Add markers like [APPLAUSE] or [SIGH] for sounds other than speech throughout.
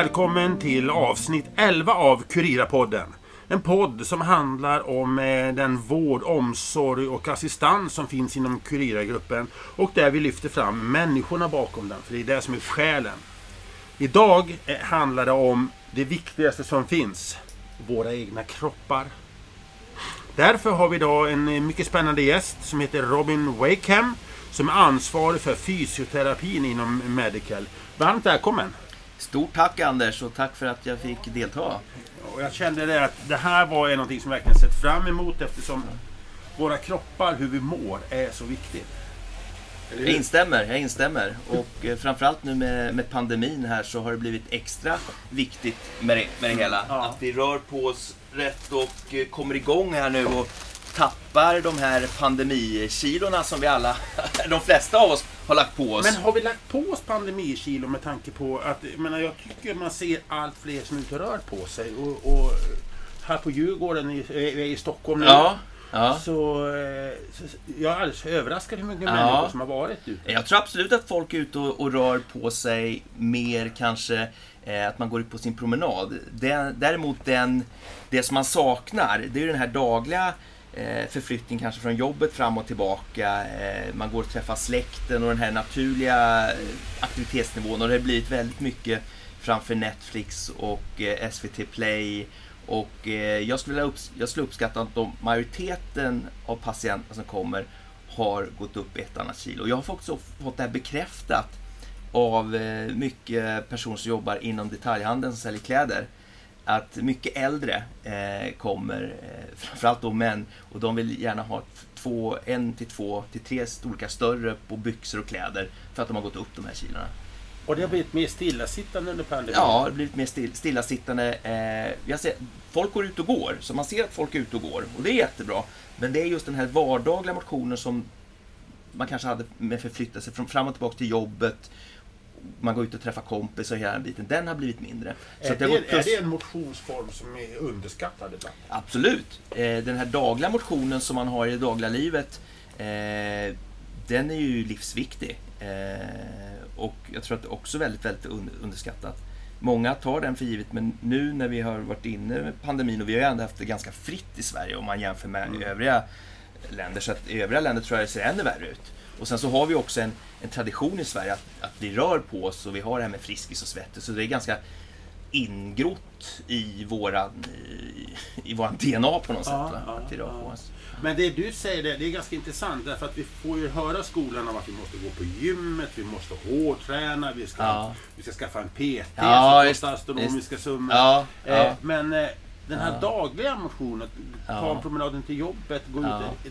välkommen till avsnitt 11 av Kurirapodden. En podd som handlar om eh, den vård, omsorg och assistans som finns inom Kurira-gruppen och där vi lyfter fram människorna bakom den, för det är det som är själen. Idag eh, handlar det om det viktigaste som finns, våra egna kroppar. Därför har vi idag en eh, mycket spännande gäst som heter Robin Wakeham som är ansvarig för fysioterapin inom Medical. Varmt välkommen! Stort tack Anders och tack för att jag fick delta. Och jag kände det att det här var någonting som jag verkligen sett fram emot eftersom våra kroppar, hur vi mår, är så viktigt. Jag instämmer, jag instämmer. Och eh, framförallt nu med, med pandemin här så har det blivit extra viktigt med det, med det hela. Ja. Att vi rör på oss rätt och eh, kommer igång här nu och tappar de här pandemikilorna som vi alla, [LAUGHS] de flesta av oss, har lagt på oss. Men har vi lagt på oss pandemikilo med tanke på att, jag menar jag tycker man ser allt fler som och rör på sig. Och, och här på Djurgården, i, i Stockholm nu. Ja, ja. Så, eh, så jag är alldeles överraskad hur mycket Ja. människor som har varit ute. Jag tror absolut att folk är ute och, och rör på sig mer kanske eh, att man går ut på sin promenad. Den, däremot den, det som man saknar, det är ju den här dagliga Eh, förflyttning kanske från jobbet fram och tillbaka. Eh, man går och träffar släkten och den här naturliga eh, aktivitetsnivån. Och det har blivit väldigt mycket framför Netflix och SVT Play. Och jag, skulle upps- jag skulle uppskatta att de, majoriteten av patienterna som kommer har gått upp ett annat kilo. Jag har också fått det här bekräftat av mycket personer som jobbar inom detaljhandeln som säljer kläder. Att mycket äldre eh, kommer, eh, framförallt då män, och de vill gärna ha två, en till två till tre storlekar större på byxor och kläder för att de har gått upp de här kilorna. Och det har blivit mer stillasittande under pandemin. Ja, det har blivit mer still, stillasittande. Eh, jag ser, folk går ut och går, så man ser att folk är ute och går. Och det är jättebra. Men det är just den här vardagliga motionen som man kanske hade med förflytta sig från fram och tillbaka till jobbet. Man går ut och träffar kompisar och hela den biten. Den har blivit mindre. Är, att det, har gått är plus- det en motionsform som är underskattad ibland? Absolut. Eh, den här dagliga motionen som man har i det dagliga livet, eh, den är ju livsviktig. Eh, och jag tror att det är också väldigt, väldigt un- underskattat. Många tar den för givet, men nu när vi har varit inne med pandemin och vi har ju ändå haft det ganska fritt i Sverige om man jämför med Mm. övriga länder. Så att i övriga länder tror jag det ser ännu värre ut. Och sen så har vi också en, en tradition i Sverige att, att vi rör på oss och vi har det här med Friskis och Svettis. Så det är ganska ingrott i våran, i, i våran DNA på något Ja, sätt. Ja, att vi rör ja. på oss. Men det du säger, det, det är ganska intressant därför att vi får ju höra skolan om att vi måste gå på gymmet, vi måste hårdträna, vi ska, Ja. vi ska skaffa en PT Ja, som kostar astronomiska summor. Ja, Eh, men eh, den här dagliga motionen, ta promenaden till jobbet, gå ut,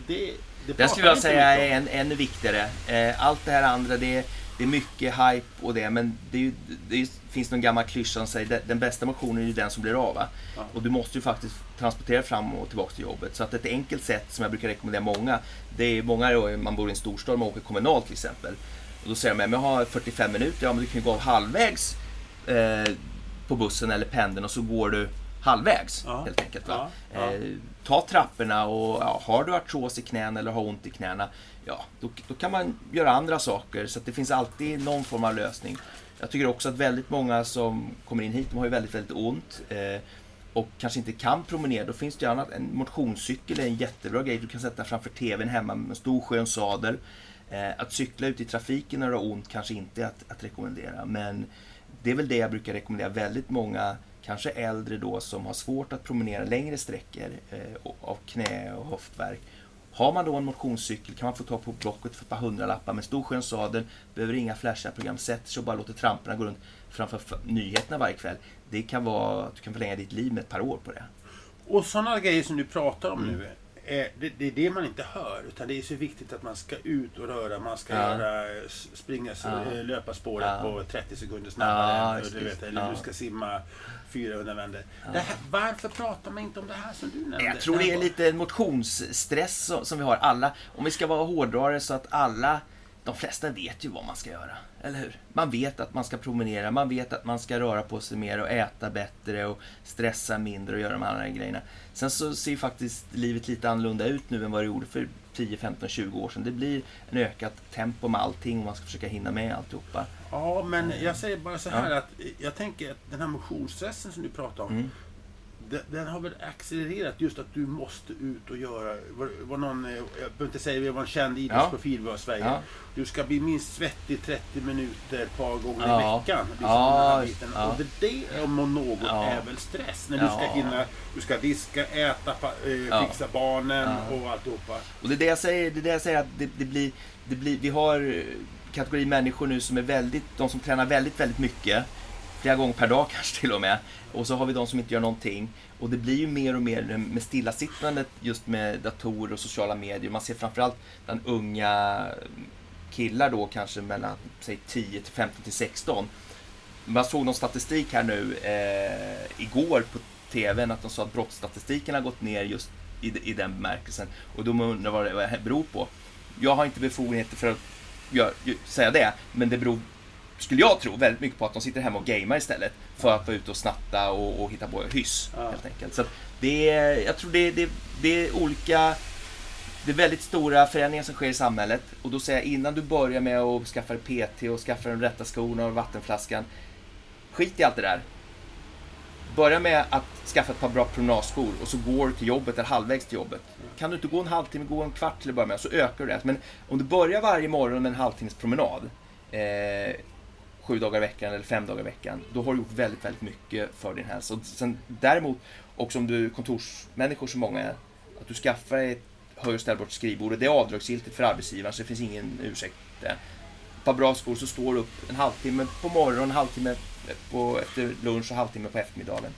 det, det, det skulle jag säga är en, ännu viktigare. Eh, Allt det här andra, det, det är mycket hype och det, men det, ju, det är, finns någon gammal klyscha som säger att den bästa motionen är ju den som blir av. Ja. Och du måste ju faktiskt transportera fram och tillbaka till jobbet. Så att ett enkelt sätt som jag brukar rekommendera många, det är många man bor i en storstad man åker kommunalt till exempel. Och då säger de, men jag har 45 minuter, ja men du kan ju gå av halvvägs eh, på bussen eller pendeln och så går du halvvägs Ja. helt enkelt. Ja, ja. Eh, ta trapporna och har du artros i knäna eller har ont i knäna, ja, då, då kan man göra andra saker. Så att det finns alltid någon form av lösning. Jag tycker också att väldigt många som kommer in hit, de har ju väldigt, väldigt ont. Eh, och kanske inte kan promenera, då finns det ju annat. En motionscykel är en jättebra grej. Du kan sätta framför TVn hemma med en stor skön sadel. Eh, att cykla ut i trafiken när du har ont kanske inte är att, att rekommendera. Men det är väl det jag brukar rekommendera väldigt många, kanske äldre då, som har svårt att promenera längre sträckor eh, av knä och höftvärk. Har man då en motionscykel kan man få ta på Blocket för ett par hundralappar med stor skön sadel, behöver inga flashiga program, sätter sig och bara låter tramporna gå runt framför nyheterna varje kväll. Det kan vara att du kan förlänga ditt liv med ett par år på det. Och sådana grejer som du pratar om Mm. nu, det, det är det man inte hör. Utan det är så viktigt att man ska ut och röra, man ska Ja. göra, eh, springa Ja. eh, löparspåret Ja. på 30 sekunder snabbare. Ja, du vet, eller du ska simma 400 vändor. Varför pratar man inte om det här som du nämnde? Jag tror det är lite motionsstress som, som vi har alla. Om vi ska vara hårdrare så att alla de flesta vet ju vad man ska göra, eller hur? Man vet att man ska promenera, man vet att man ska röra på sig mer och äta bättre och stressa mindre och göra de andra grejerna. Sen så ser ju faktiskt livet lite annorlunda ut nu än vad det gjorde för 10, 15, 20 år sedan. Det blir en ökat tempo med allting och man ska försöka hinna med alltihopa. Ja, men jag säger bara så här att jag tänker att den här motionsstressen som du pratar om. Mm. Den, den har väl accelererat just att du måste ut och göra, var, var någon, eh, jag behöver inte säga det var en känd idrottsprofil var i Sverige. Ja. Du ska bli minst svettig 30 minuter ett par gånger Ja. i veckan. Liksom Ja, ja. Och det, det om något Ja. är väl stress. När du Ja. ska hinna, du ska diska, äta, eh, Ja. fixa barnen Ja. och alltihopa. Och det är det jag säger, det är det jag säger att det, det, blir, det blir, vi har eh, kategori människor nu som är väldigt, de som tränar väldigt, väldigt mycket. Flera gånger per dag [LAUGHS] kanske till och med. Och så har vi de som inte gör någonting. Och det blir ju mer och mer med stillasittandet just med datorer och sociala medier. Man ser framförallt bland unga killar då kanske mellan säg 10 till 15 till 16. Man såg någon statistik här nu eh, igår på TVn att de sa att brottsstatistiken har gått ner just i, i den bemärkelsen. Och då undrar vad det, vad det beror på. Jag har inte befogenheter för att gör, säga det, men det beror, skulle jag tro, väldigt mycket på att de sitter hemma och gamer istället. För att vara ute och snatta och, och hitta på hyss, Ja. helt enkelt. Så det är, jag tror det, det, det är olika det är väldigt stora förändringar som sker i samhället. Och då säger jag innan du börjar med att skaffa dig PT och skaffa de rätta skorna och vattenflaskan. Skit i allt det där. Börja med att skaffa ett par bra promenadskor och så går du till jobbet eller halvvägs till jobbet. Kan du inte gå en halvtimme, gå en kvart till att börja med så ökar du det. Men om du börjar varje morgon med en halvtimmes promenad eh, sju dagar i veckan eller fem dagar i veckan, då har du gjort väldigt, väldigt mycket för din hälsa. Och sen, däremot, också om du är kontorsmänniskor som många är, att du skaffar dig ett höj och ställbart skrivbord. och Det är avdragsgiltigt för arbetsgivaren så det finns ingen ursäkt. där. Ett par bra skor så står du upp en halvtimme på morgonen, en halvtimme på, efter lunch och en halvtimme på eftermiddagen.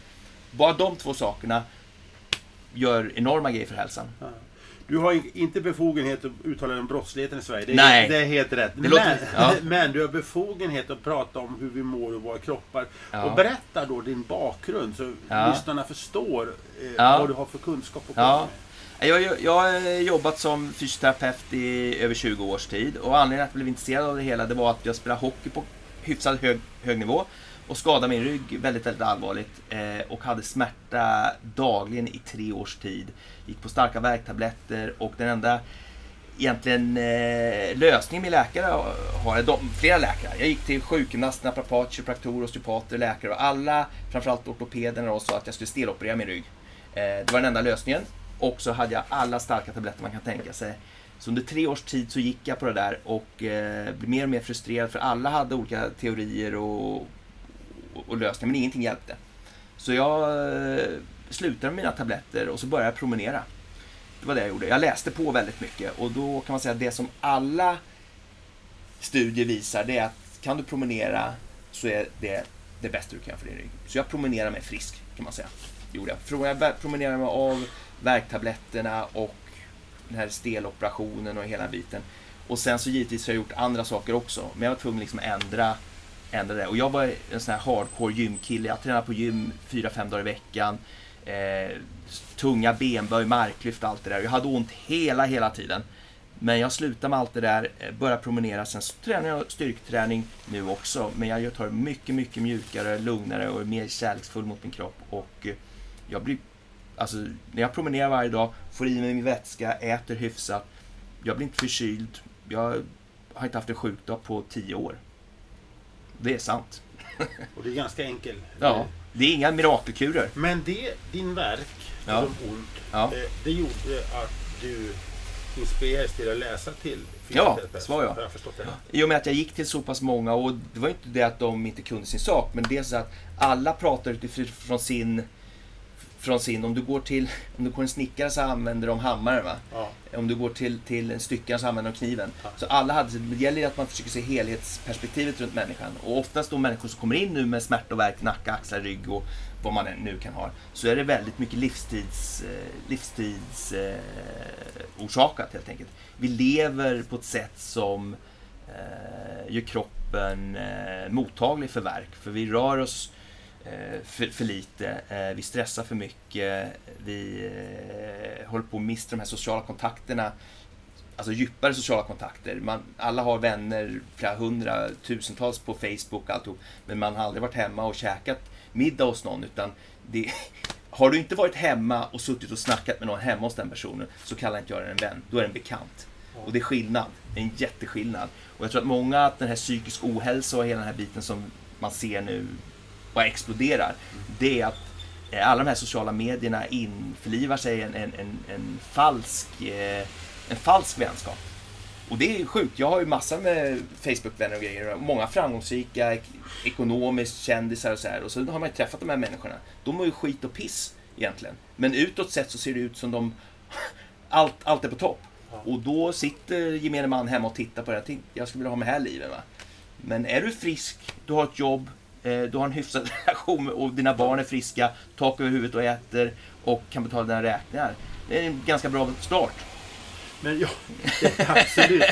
Bara de två sakerna gör enorma grejer för hälsan. Du har inte befogenhet att uttala dig om brottsligheten i Sverige. Det är, Nej. det är helt rätt. Men, låter- ja. [LAUGHS] men du har befogenhet att prata om hur vi mår och våra kroppar. Ja. Och berätta då din bakgrund så Ja. lyssnarna förstår eh, vad du har för kunskap och Ja. Jag, har- jag har jobbat som fysioterapeut i över 20 års tid och anledningen att jag blev intresserad av det hela det var att jag spelade hockey på hyfsat hög, hög nivå och skadade min rygg väldigt, väldigt allvarligt eh, och hade smärta dagligen i tre års tid. Gick på starka värktabletter och den enda egentligen eh, lösningen min läkare har, de, flera läkare. Jag gick till sjukgymnast, naprapat, kiropraktor, osteopater, läkare och alla, framförallt ortopederna då, sa att jag skulle steloperera min rygg. Eh, det var den enda lösningen. Och så hade jag alla starka tabletter man kan tänka sig. Så under tre års tid så gick jag på det där och eh, blev mer och mer frustrerad för alla hade olika teorier och, och, och men ingenting hjälpte. Så jag eh, slutade med mina tabletter och så började jag promenera. Det var det jag gjorde. Jag läste på väldigt mycket och då kan man säga att det som alla studier visar det är att kan du promenera så är det det bästa du kan göra för din rygg. Så jag promenerar mig frisk kan man säga. Det gjorde jag. Från jag promenerade mig av värktabletterna och den här steloperationen och hela biten. Och sen så givetvis har jag gjort andra saker också. Men jag var tvungen liksom att ändra, ändra det. Och jag var en sån här hardcore gymkille. Jag tränade på gym fyra fem dagar i veckan. Eh, tunga benböj, marklyft, allt det där. Jag hade ont hela, hela tiden. Men jag slutade med allt det där, eh, började promenera. Sen så tränar jag styrketräning nu också. Men jag tar det mycket, mycket mjukare, lugnare och är mer kärleksfull mot min kropp. Och eh, jag blir, alltså när jag promenerar varje dag, får i mig min vätska, äter hyfsat. Jag blir inte förkyld. Jag har inte haft en sjukdag på tio år. Det är sant. Och det är ganska enkelt. Ja, det är inga mirakelkurer. Men det, din verk, Ja. som ont, Ja. eh, det gjorde att du inspirerades till att läsa till Ja, svar ja. Har jag? I och med att jag gick till så pass många och det var inte det att de inte kunde sin sak men det är så att alla pratar utifrån sin från sin, om du går till om du går en snickare så använder de hammaren va? Ja. Om du går till, till en styckare så använder de kniven. Ja. Så alla hade, det gäller att man försöker se helhetsperspektivet runt människan. Och oftast då människor som kommer in nu med smärta och värk, nacke, axlar, rygg och vad man nu kan ha. Så är det väldigt mycket livstids, eh, livstids eh, orsakat helt enkelt. Vi lever på ett sätt som eh, gör kroppen eh, mottaglig för värk. För vi rör oss eh, för, för lite, eh, vi stressar för mycket, vi eh, håller på att mista de här sociala kontakterna alltså djupare sociala kontakter. Man, alla har vänner, flera hundra, tusentals på Facebook och alltihop. Men man har aldrig varit hemma och käkat middag hos någon. Utan det, [LAUGHS] har du inte varit hemma och suttit och snackat med någon hemma hos den personen så kallar inte jag den en vän. Då är det en bekant. Och det är skillnad. Det är en jätteskillnad. Och jag tror att många, att den här psykisk ohälsa och hela den här biten som man ser nu bara exploderar. Det är att eh, alla de här sociala medierna införlivar sig en, en, en, en falsk, eh, en falsk vänskap. Och det är sjukt. Jag har ju massor med Facebook-vänner och grejer. Många framgångsrika, ekonomiskt kändisar och så här. Och så har man ju träffat de här människorna. De är ju skit och piss egentligen. Men utåt sett så ser det ut som de... Allt, allt är på topp. Och då sitter gemene man hemma och tittar på det. Tänkte, jag skulle vilja ha med här livet. Va? Men är du frisk, du har ett jobb, du har en hyfsad [LAUGHS] relation och dina barn är friska, tak över huvudet och äter och kan betala dina räkningar. Det är en ganska bra start. Men ja, absolut.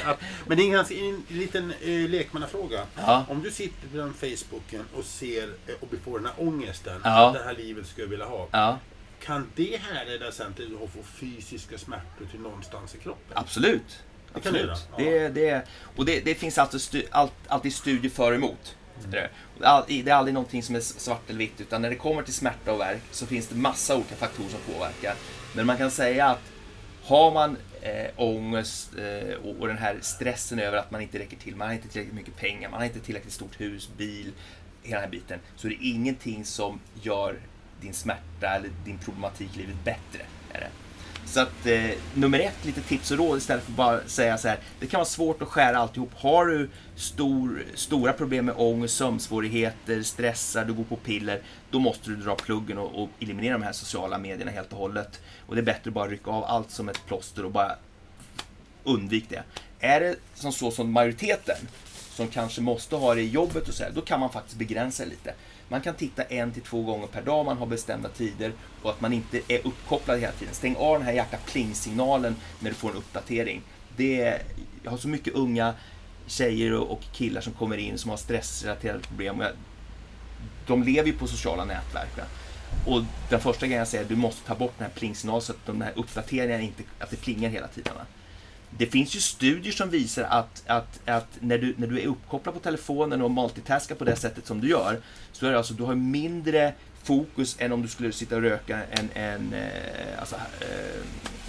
Men det är en, ganska, en liten eh, lekmannafråga. Ja. Om du sitter på Facebooken och ser eh, och får den här ångesten. Ja. Det här livet skulle jag vilja ha. Ja, Kan det härleda sen till att få fysiska smärtor till någonstans i kroppen? absolut. Det Absolut. Det, det, och det, det finns alltid, stu, allt, alltid studier för och emot. Det är- Det är aldrig någonting som är svart eller vitt, utan när det kommer till smärta och värk så finns det massa olika faktorer som påverkar. Men man kan säga att har man eh, ångest eh, och, och den här stressen över att man inte räcker till, man har inte tillräckligt mycket pengar, man har inte tillräckligt stort hus, bil, hela den här biten, så är det ingenting som gör din smärta eller din problematik i livet bättre. Är det. Så att eh, nummer ett, lite tips och råd istället för att bara säga så här. Det kan vara svårt att skära alltihop. Har du stor, stora problem med ångest, sömnsvårigheter, stressar, du går på piller. Då måste du dra pluggen och, och eliminera de här sociala medierna helt och hållet. Och det är bättre att bara rycka av allt som ett plåster och bara undvik det. Är det som så som majoriteten, som kanske måste ha det i jobbet och så här, då kan man faktiskt begränsa det lite. Man kan titta en till två gånger per dag, man har bestämda tider och att man inte är uppkopplad hela tiden. Stäng av den här jäkla pling-signalen när du får en uppdatering. Det är, jag har så mycket unga tjejer och killar som kommer in som har stressrelaterade problem. De lever ju på sociala nätverk. Va? Och den första grejen jag säger är att du måste ta bort den här plingsignalen så att de här uppdateringarna inte att det plingar hela tiden. Va? Det finns ju studier som visar att, att, att när, du, när du är uppkopplad på telefonen och multitaskar på det sättet som du gör, så är det alltså du har mindre fokus än om du skulle sitta och röka en, en, eh, alltså, eh,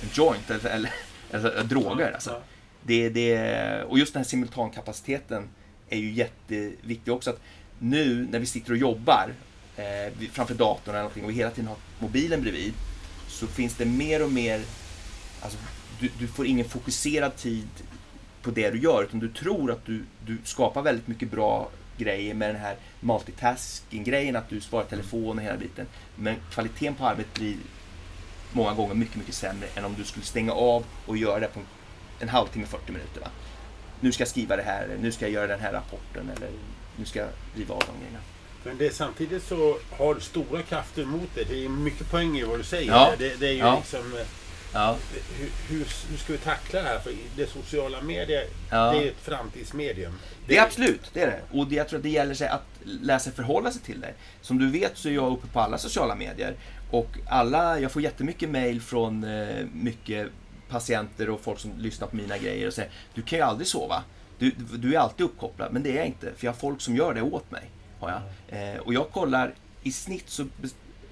en joint eller, eller, eller droger. Alltså. Det, det, och just den här simultankapaciteten är ju jätteviktig också. Att nu när vi sitter och jobbar eh, framför datorn eller någonting och vi hela tiden har mobilen bredvid så finns det mer och mer Alltså, du, du får ingen fokuserad tid på det du gör utan du tror att du, du skapar väldigt mycket bra grejer med den här multitasking-grejen, att du svarar telefon och hela biten. Men kvaliteten på arbetet blir många gånger mycket, mycket sämre än om du skulle stänga av och göra det på en, halvtimme, 40 minuter. Va? Nu ska jag skriva det här, nu ska jag göra den här rapporten eller nu ska jag riva av de grejerna. Men det, samtidigt så har du stora krafter emot det. Det är mycket poäng i vad du säger. Ja. Det, det är ju Ja. liksom... Ja, Hur, hur, hur ska vi tackla det här? För det sociala medier, Ja. det är ett framtidsmedium. Det är absolut, det är det. Och det, jag tror att det gäller sig att lära sig förhålla sig till det. Som du vet så är jag uppe på alla sociala medier. Och alla, jag får jättemycket mail från eh, mycket patienter och folk som lyssnar på mina grejer och säger Du kan ju aldrig sova. Du, du är alltid uppkopplad. Men det är jag inte, för jag har folk som gör det åt mig. Har jag. Eh, och jag kollar, i snitt så,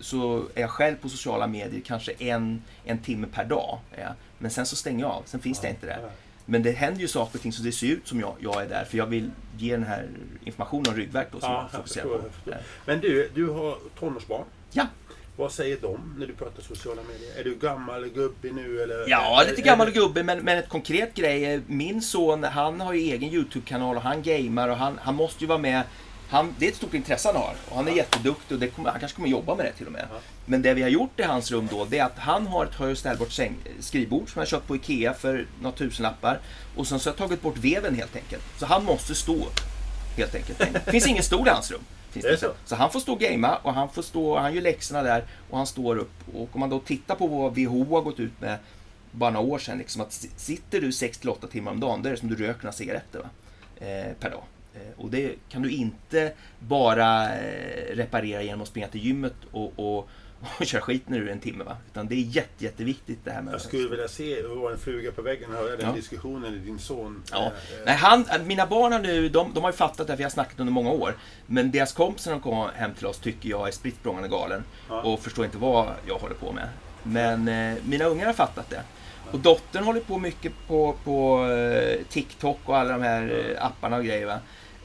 så är jag själv på sociala medier kanske en, en timme per dag. Jag. Men sen så stänger jag av, sen finns det inte där. Ja. Men det händer ju saker och ting så det ser ut som jag, jag är där. För jag vill ge den här informationen om ryggvärk då som Ja, jag fokuserar på. jag. Där. Men du, du har tonårsbarn. Ja, Vad säger de när du pratar sociala medier? Är du gammal gubbe nu eller? ja lite gammal och gubbe men, men ett konkret grej. är, Min son han har ju egen YouTube-kanal och han gamer och han, han måste ju vara med. Han, det är ett stort intresse han har och han är jätteduktig och kommer, han kanske kommer jobba med det till och med. Ja. Men det vi har gjort i hans rum då, det är att han har ett höj och ställbart säng, skrivbord som jag köpt på IKEA för några tusenlappar. Och sen så har jag tagit bort veven helt enkelt. Så han måste stå upp. Helt enkelt. Det [LAUGHS] finns ingen stol i hans rum. Finns Det det så? så. han får stå och gamea och han får stå, han gör läxorna där och han står upp. Och om man då tittar på vad WHO har gått ut med bara några år sedan, liksom att si- sitter du 6-8 timmar om dagen, det är det som du röker några cigaretter va? Eh, per dag. Eh, och det kan du inte bara eh, reparera genom att springa till gymmet och, och, och [LAUGHS] köra skiten ur en timme. Va? Utan det är jätte, jätteviktigt det här med... Jag skulle vilja se var en fluga på väggen och höra den Ja. diskussionen i din son. Ja. Eh, Nej, han, mina barn har nu, de, de har ju fattat det, för jag har snackat under många år. Men deras kompisar som kommer hem till oss tycker jag är spritt galen. Ja. Och förstår inte vad jag håller på med. Men eh, mina ungar har fattat det. Och dottern håller på mycket på, på eh, TikTok och alla de här eh, apparna och grejer. Va?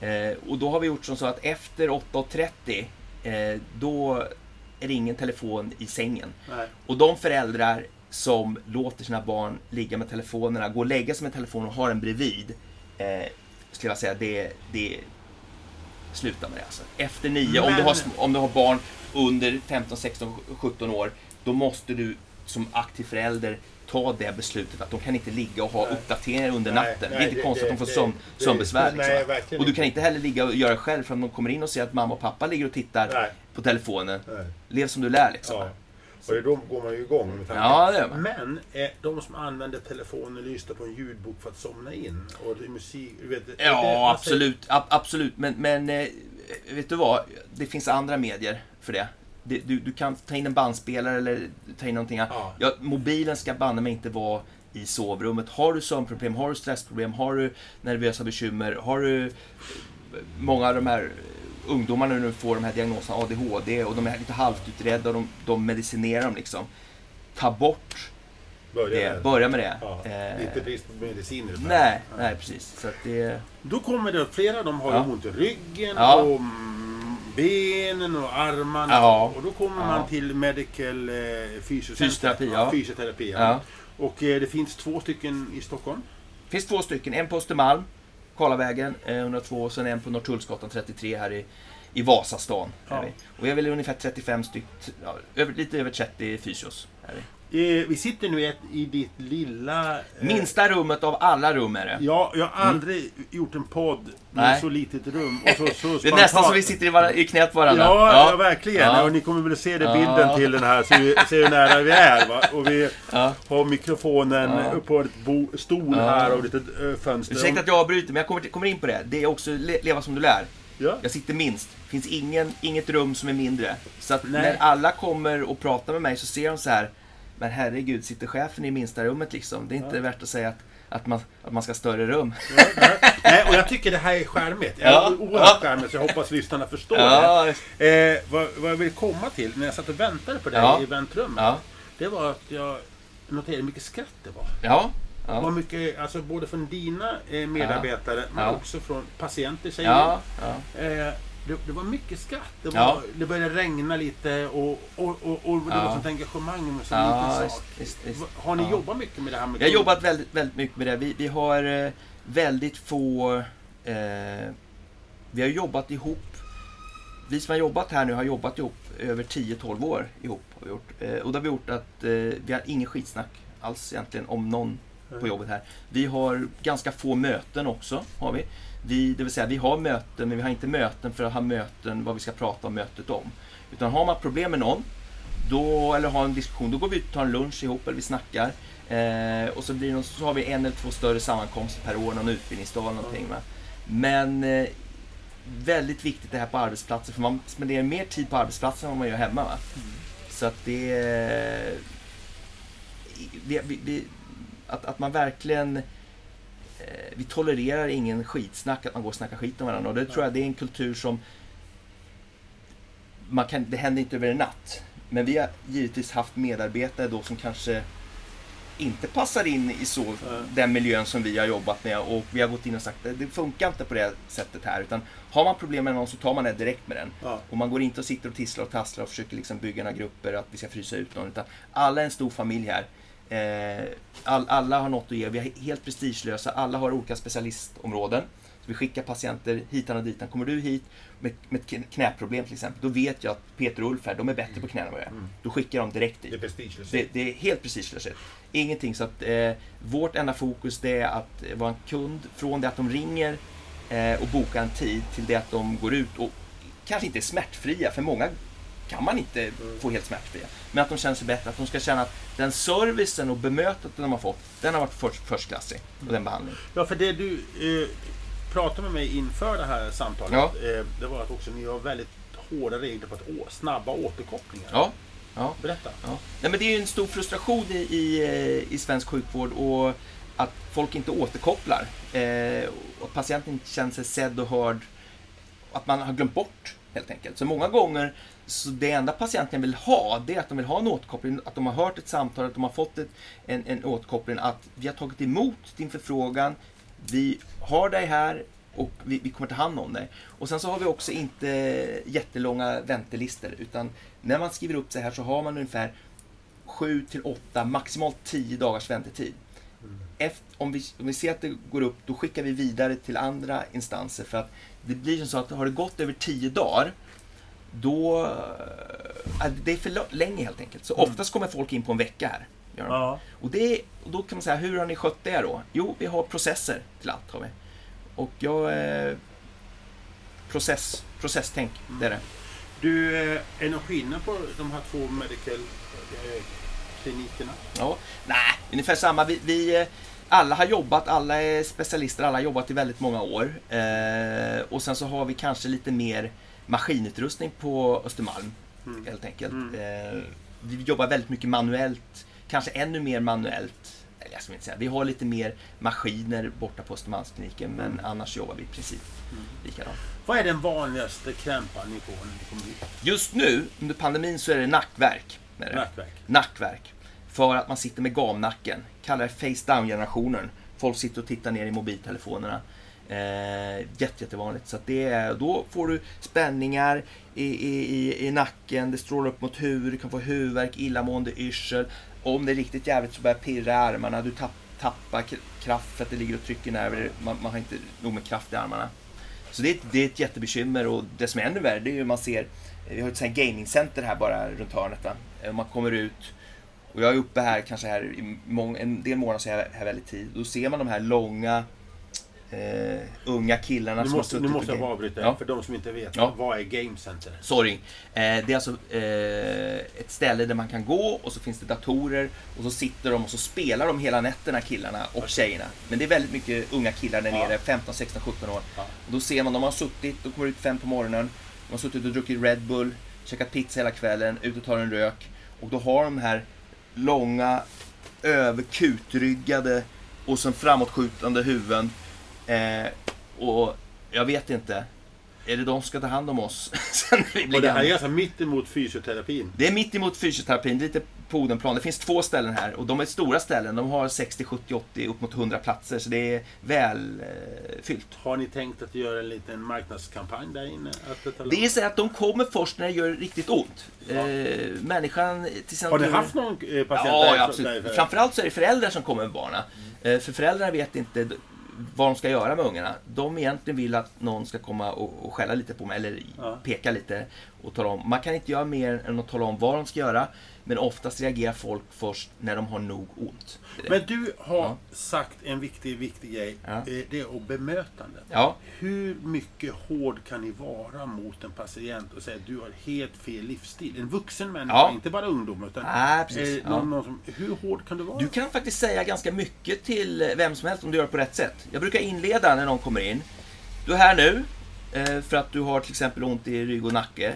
Eh, och då har vi gjort som så att efter 8.30 eh, då är det ingen telefon i sängen. Nej. Och de föräldrar som låter sina barn ligga med telefonerna, gå och lägga sig med telefonen och ha den bredvid. Eh, skulle jag säga, det, det sluta med det alltså. Efter nio, om, Men- du har, om du har barn under 15, 16, 17 år, då måste du som aktiv förälder ta det beslutet att de kan inte ligga och ha Nej. uppdateringar under Nej, natten. det nej, är inte det- konstigt att de det- får sömn, det- sömnbesvär. Liksom. Och du kan inte heller ligga och göra själv för om de kommer in och ser att mamma och pappa ligger och tittar Nej. på telefonen. Nej. Lev som du lär liksom. Ja. Och då går man ju igång med tanken. Ja, det man. Men eh, de som använder telefonen och lyssnar på en ljudbok för att somna in. Och det är musik. Vet, är det- Ja, man absolut. A- absolut. Men, men eh, vet du vad? Det finns andra medier för det. Det- Du, du kan ta in en bandspelare eller ta in någonting annat. Ja. Ja, mobilen ska banne mig inte vara i sovrummet. Har du sömnproblem, har du stressproblem, har du nervösa bekymmer, har du... Många av de här ungdomarna nu får de här diagnoserna ADHD och de är lite halvt utredda och de, de medicinerar dem liksom. Ta bort Börja det, där. börja med det. Ja, Eh, det är inte brist på mediciner. nej, nej precis. Så att det... Då kommer det, flera dem har Ja. ont i ryggen Ja. och benen och armarna. Ja. Och då kommer Ja. man till Medical eh. Fysioterapi, ja. Fysioterapi. Och eh, det finns två stycken i Stockholm. Det finns två stycken. En på Östermalm, Karlavägen eh, 102 och sen en på Norrtullsgatan 33 här i, i Vasastan. Ja. Är vi. Och jag vill ungefär 35 stycken, lite över 30 fysios. Är vi. Eh, vi sitter nu i, ett, i ditt lilla... eh, Minsta rummet av alla rum är det. Ja, jag har aldrig gjort en podd med Nej. så litet rum. Och så, så [LAUGHS] Det är nästan som vi sitter i, var- i knät varandra. Ja, ja. verkligen. Ja. Och ni kommer väl se det Ja. bilden till den här, så vi ser hur nära vi är. Va? Och vi Ja. har mikrofonen Ja. upp på ett bo, stol Ja. här och lite äh, fönster. Ursäkta att jag avbryter, men jag kommer, till- kommer in på det. Det är också le, leva som du lär. Ja. Jag sitter minst. Det finns ingen, inget rum som är mindre. Så att Nej. när alla kommer och pratar med mig så ser de så här. Men herregud, sitter chefen i minsta rummet liksom? Det är inte värt att säga att, att, man, att man ska ha större rum. Nej, och jag tycker det här är charmigt. Ja. Ja. Oerhört charmigt, så jag hoppas lyssnarna förstår Ja, det. Eh, vad, vad jag vill komma till, när jag satt och väntade på dig Ja. i väntrummet. ja, Det var att jag noterade hur mycket skratt det var. ja. Ja. mycket, alltså både från dina eh, medarbetare, men Ja. också från patienter säger ja, ja. Eh, det, det var mycket skratt. Det, var, Ja. det började regna lite och, och, och, och det Ja. var sånt engagemang med så Ja, liten sak. visst. Va- Har ni Ja. jobbat mycket med det här? Med Vi har jobbat väldigt, väldigt mycket med det. Vi, vi har eh, väldigt få... Eh, vi har jobbat ihop. Vi som har jobbat här nu har jobbat ihop över 10-12 år ihop. Har vi gjort. Eh, och det har vi gjort att eh, vi har ingen skitsnack alls egentligen om någon på jobbet här. Vi har ganska få möten också. Har vi. Vi, det vill säga, vi har möten, men vi har inte möten för att ha möten vad vi ska prata om mötet om. Utan har man problem med någon, då, eller har en diskussion, då går vi ut och tar en lunch ihop eller vi snackar. Eh, och så, blir det så har vi en eller två större sammankomster per år, någon utbildningsdag eller någonting. Va? Men eh, väldigt viktigt det här på arbetsplatser, för man spenderar mer tid på arbetsplatsen än vad man gör hemma. Va? Så att det... är- Vi, vi, vi, att, att man verkligen... Eh, vi tolererar ingen skitsnack, att man går och snackar skit om varandra. Och det tror jag det är en kultur som... Man kan, det händer inte över en natt. Men vi har givetvis haft medarbetare då som kanske inte passar in i så, den miljön som vi har jobbat med och vi har gått in och sagt det funkar inte på det sättet här utan har man problem med någon så tar man det direkt med den. Ja. Och man går inte och sitter och tisslar och tasslar och försöker liksom bygga några grupper att vi ska frysa ut någon utan alla är en stor familj här. Eh, all, alla har något att ge, vi är helt prestigelösa, alla har olika specialistområden. Så vi skickar patienter hitan och ditan. Kommer du hit med, med ett knä- knäproblem till exempel, då vet jag att Peter och Ulf här, de är bättre på knäna än vad jag är. Då skickar de direkt dit. Det är prestigelöst. Det, det är helt prestigelöshet. Ingenting. Så att eh, vårt enda fokus det är att vara en kund från det att de ringer eh, och bokar en tid till det att de går ut och kanske inte är smärtfria, för många kan man inte få helt smärtfria. Men att de känner sig bättre, att de ska känna att den servicen och bemötandet de har fått, den har varit först, förstklassig. Och den behandlingen. Ja, för det du eh, pratade med mig inför det här samtalet, Ja. eh, det var att också ni har väldigt hårda regler på att å, snabba återkopplingar. Ja, Ja. Berätta. Ja. Nej, men det är ju en stor frustration i, i, eh, i svensk sjukvård och att folk inte återkopplar. Eh, och patienten inte känner sig sedd och hörd. Att man har glömt bort helt enkelt. Så många gånger, så det enda patienten vill ha, det är att de vill ha en återkoppling, att de har hört ett samtal, att de har fått ett, en, en återkoppling, att vi har tagit emot din förfrågan, vi har dig här och vi, vi kommer ta hand om dig. Och sen så har vi också inte jättelånga väntelistor, utan när man skriver upp sig här så har man ungefär 7 till 8, maximalt 10 dagars väntetid. Efter, om, vi, om vi ser att det går upp, då skickar vi vidare till andra instanser. För att det blir som så att har det gått över 10 dagar, då... Äh, det är för länge helt enkelt. Så Mm. oftast kommer folk in på en vecka här. Ja. Och, det, och då kan man säga, hur har ni skött det då? Jo, vi har processer till allt. Har vi. Och jag... Eh, process, processtänk, det är det. Du, eh, är någon skillnad på de här två medical eh, klinikerna? Ja, nej, ungefär samma. Vi, vi eh, alla har jobbat, alla är specialister, alla har jobbat i väldigt många år. Eh, och sen så har vi kanske lite mer maskinutrustning på Östermalm, Mm. helt enkelt. Mm. Eh, vi jobbar väldigt mycket manuellt, kanske ännu mer manuellt. Eller jag ska inte säga, vi har lite mer maskiner borta på Östermalmskliniken, men annars jobbar vi i princip Mm. likadant. Vad är den vanligaste krämpan ni får när ni kommer hit? Just nu, under pandemin, så är det nackverk. Nackverk. nackverk. För att man sitter med gamnacken. Kallar det face down-generationen. Folk sitter och tittar ner i mobiltelefonerna. Eh, jätte, jättevanligt. Så att det är, då får du spänningar i, i, i, i nacken, det strålar upp mot huvudet, du kan få huvudvärk, illamående, yrsel. Om det är riktigt jävligt så börjar det pirra i armarna, du tapp, tappar kraft för att det ligger och trycker nerver. Man, man har inte nog med kraft i armarna. Så det är, ett- det är ett jättebekymmer och det som är ännu värre det är ju man ser, vi har ett sånt här gamingcenter här bara runt hörnet. Va? Eh, man kommer ut och jag är uppe här kanske här i mång, en del månader så är jag här väldigt tid. Då ser man de här långa eh, unga killarna Nu som måste, har nu suttit måste och jag bara avbryta. Ja. För de som inte vet. Ja. Vad är Game Center? Sorry. Eh, det är alltså eh, ett ställe där man kan gå och så finns det datorer och så sitter de och så spelar de hela nätterna killarna och tjejerna. Men det är väldigt mycket unga killar där Ja. nere, 15, 16, 17 år. Ja. Och då ser man, de har suttit, de kommer ut fem på morgonen, de har suttit och druckit Red Bull, käkat pizza hela kvällen, ut och tar en rök. Och då har de här långa, överkutryggade och sen framåtskjutande huvuden. Eh, och jag vet inte, är det de som ska ta hand om oss [LAUGHS] sen när vi blir Och det här är gamla? ganska mitt emot fysioterapin. Det är mitt emot fysioterapin, lite på Odenplan. Det finns två ställen här och de är stora ställen. De har 60, 70, 80, upp mot 100 platser. Så det är väl eh, fyllt. Har ni tänkt att göra en liten marknadskampanj där inne? Det är så att de kommer först när det gör riktigt ont. Eh, människan till Har ni haft någon eh, patient Ja, där- ja absolut. där- Framförallt så är det föräldrar som kommer med barnen. Eh, För föräldrarna vet inte vad de ska göra med ungarna. De egentligen vill att någon ska komma och, och skälla lite på mig, eller Ja. peka lite och tala om. Man kan inte göra mer än att tala om vad de ska göra. Men oftast reagerar folk först när de har nog ont. Men du har Ja. sagt en viktig, viktig grej. Ja. Eh, Det är att bemötande. Ja, Hur mycket hård kan ni vara mot en patient och säga att du har helt fel livsstil? En vuxen människa, inte bara ungdom. Utan, precis. eh, någon, någon som, hur hård kan du vara? Du kan faktiskt säga ganska mycket till vem som helst om du gör det på rätt sätt. Jag brukar inleda när någon kommer in. Du är här nu eh, för att du har till exempel ont i rygg och nacke.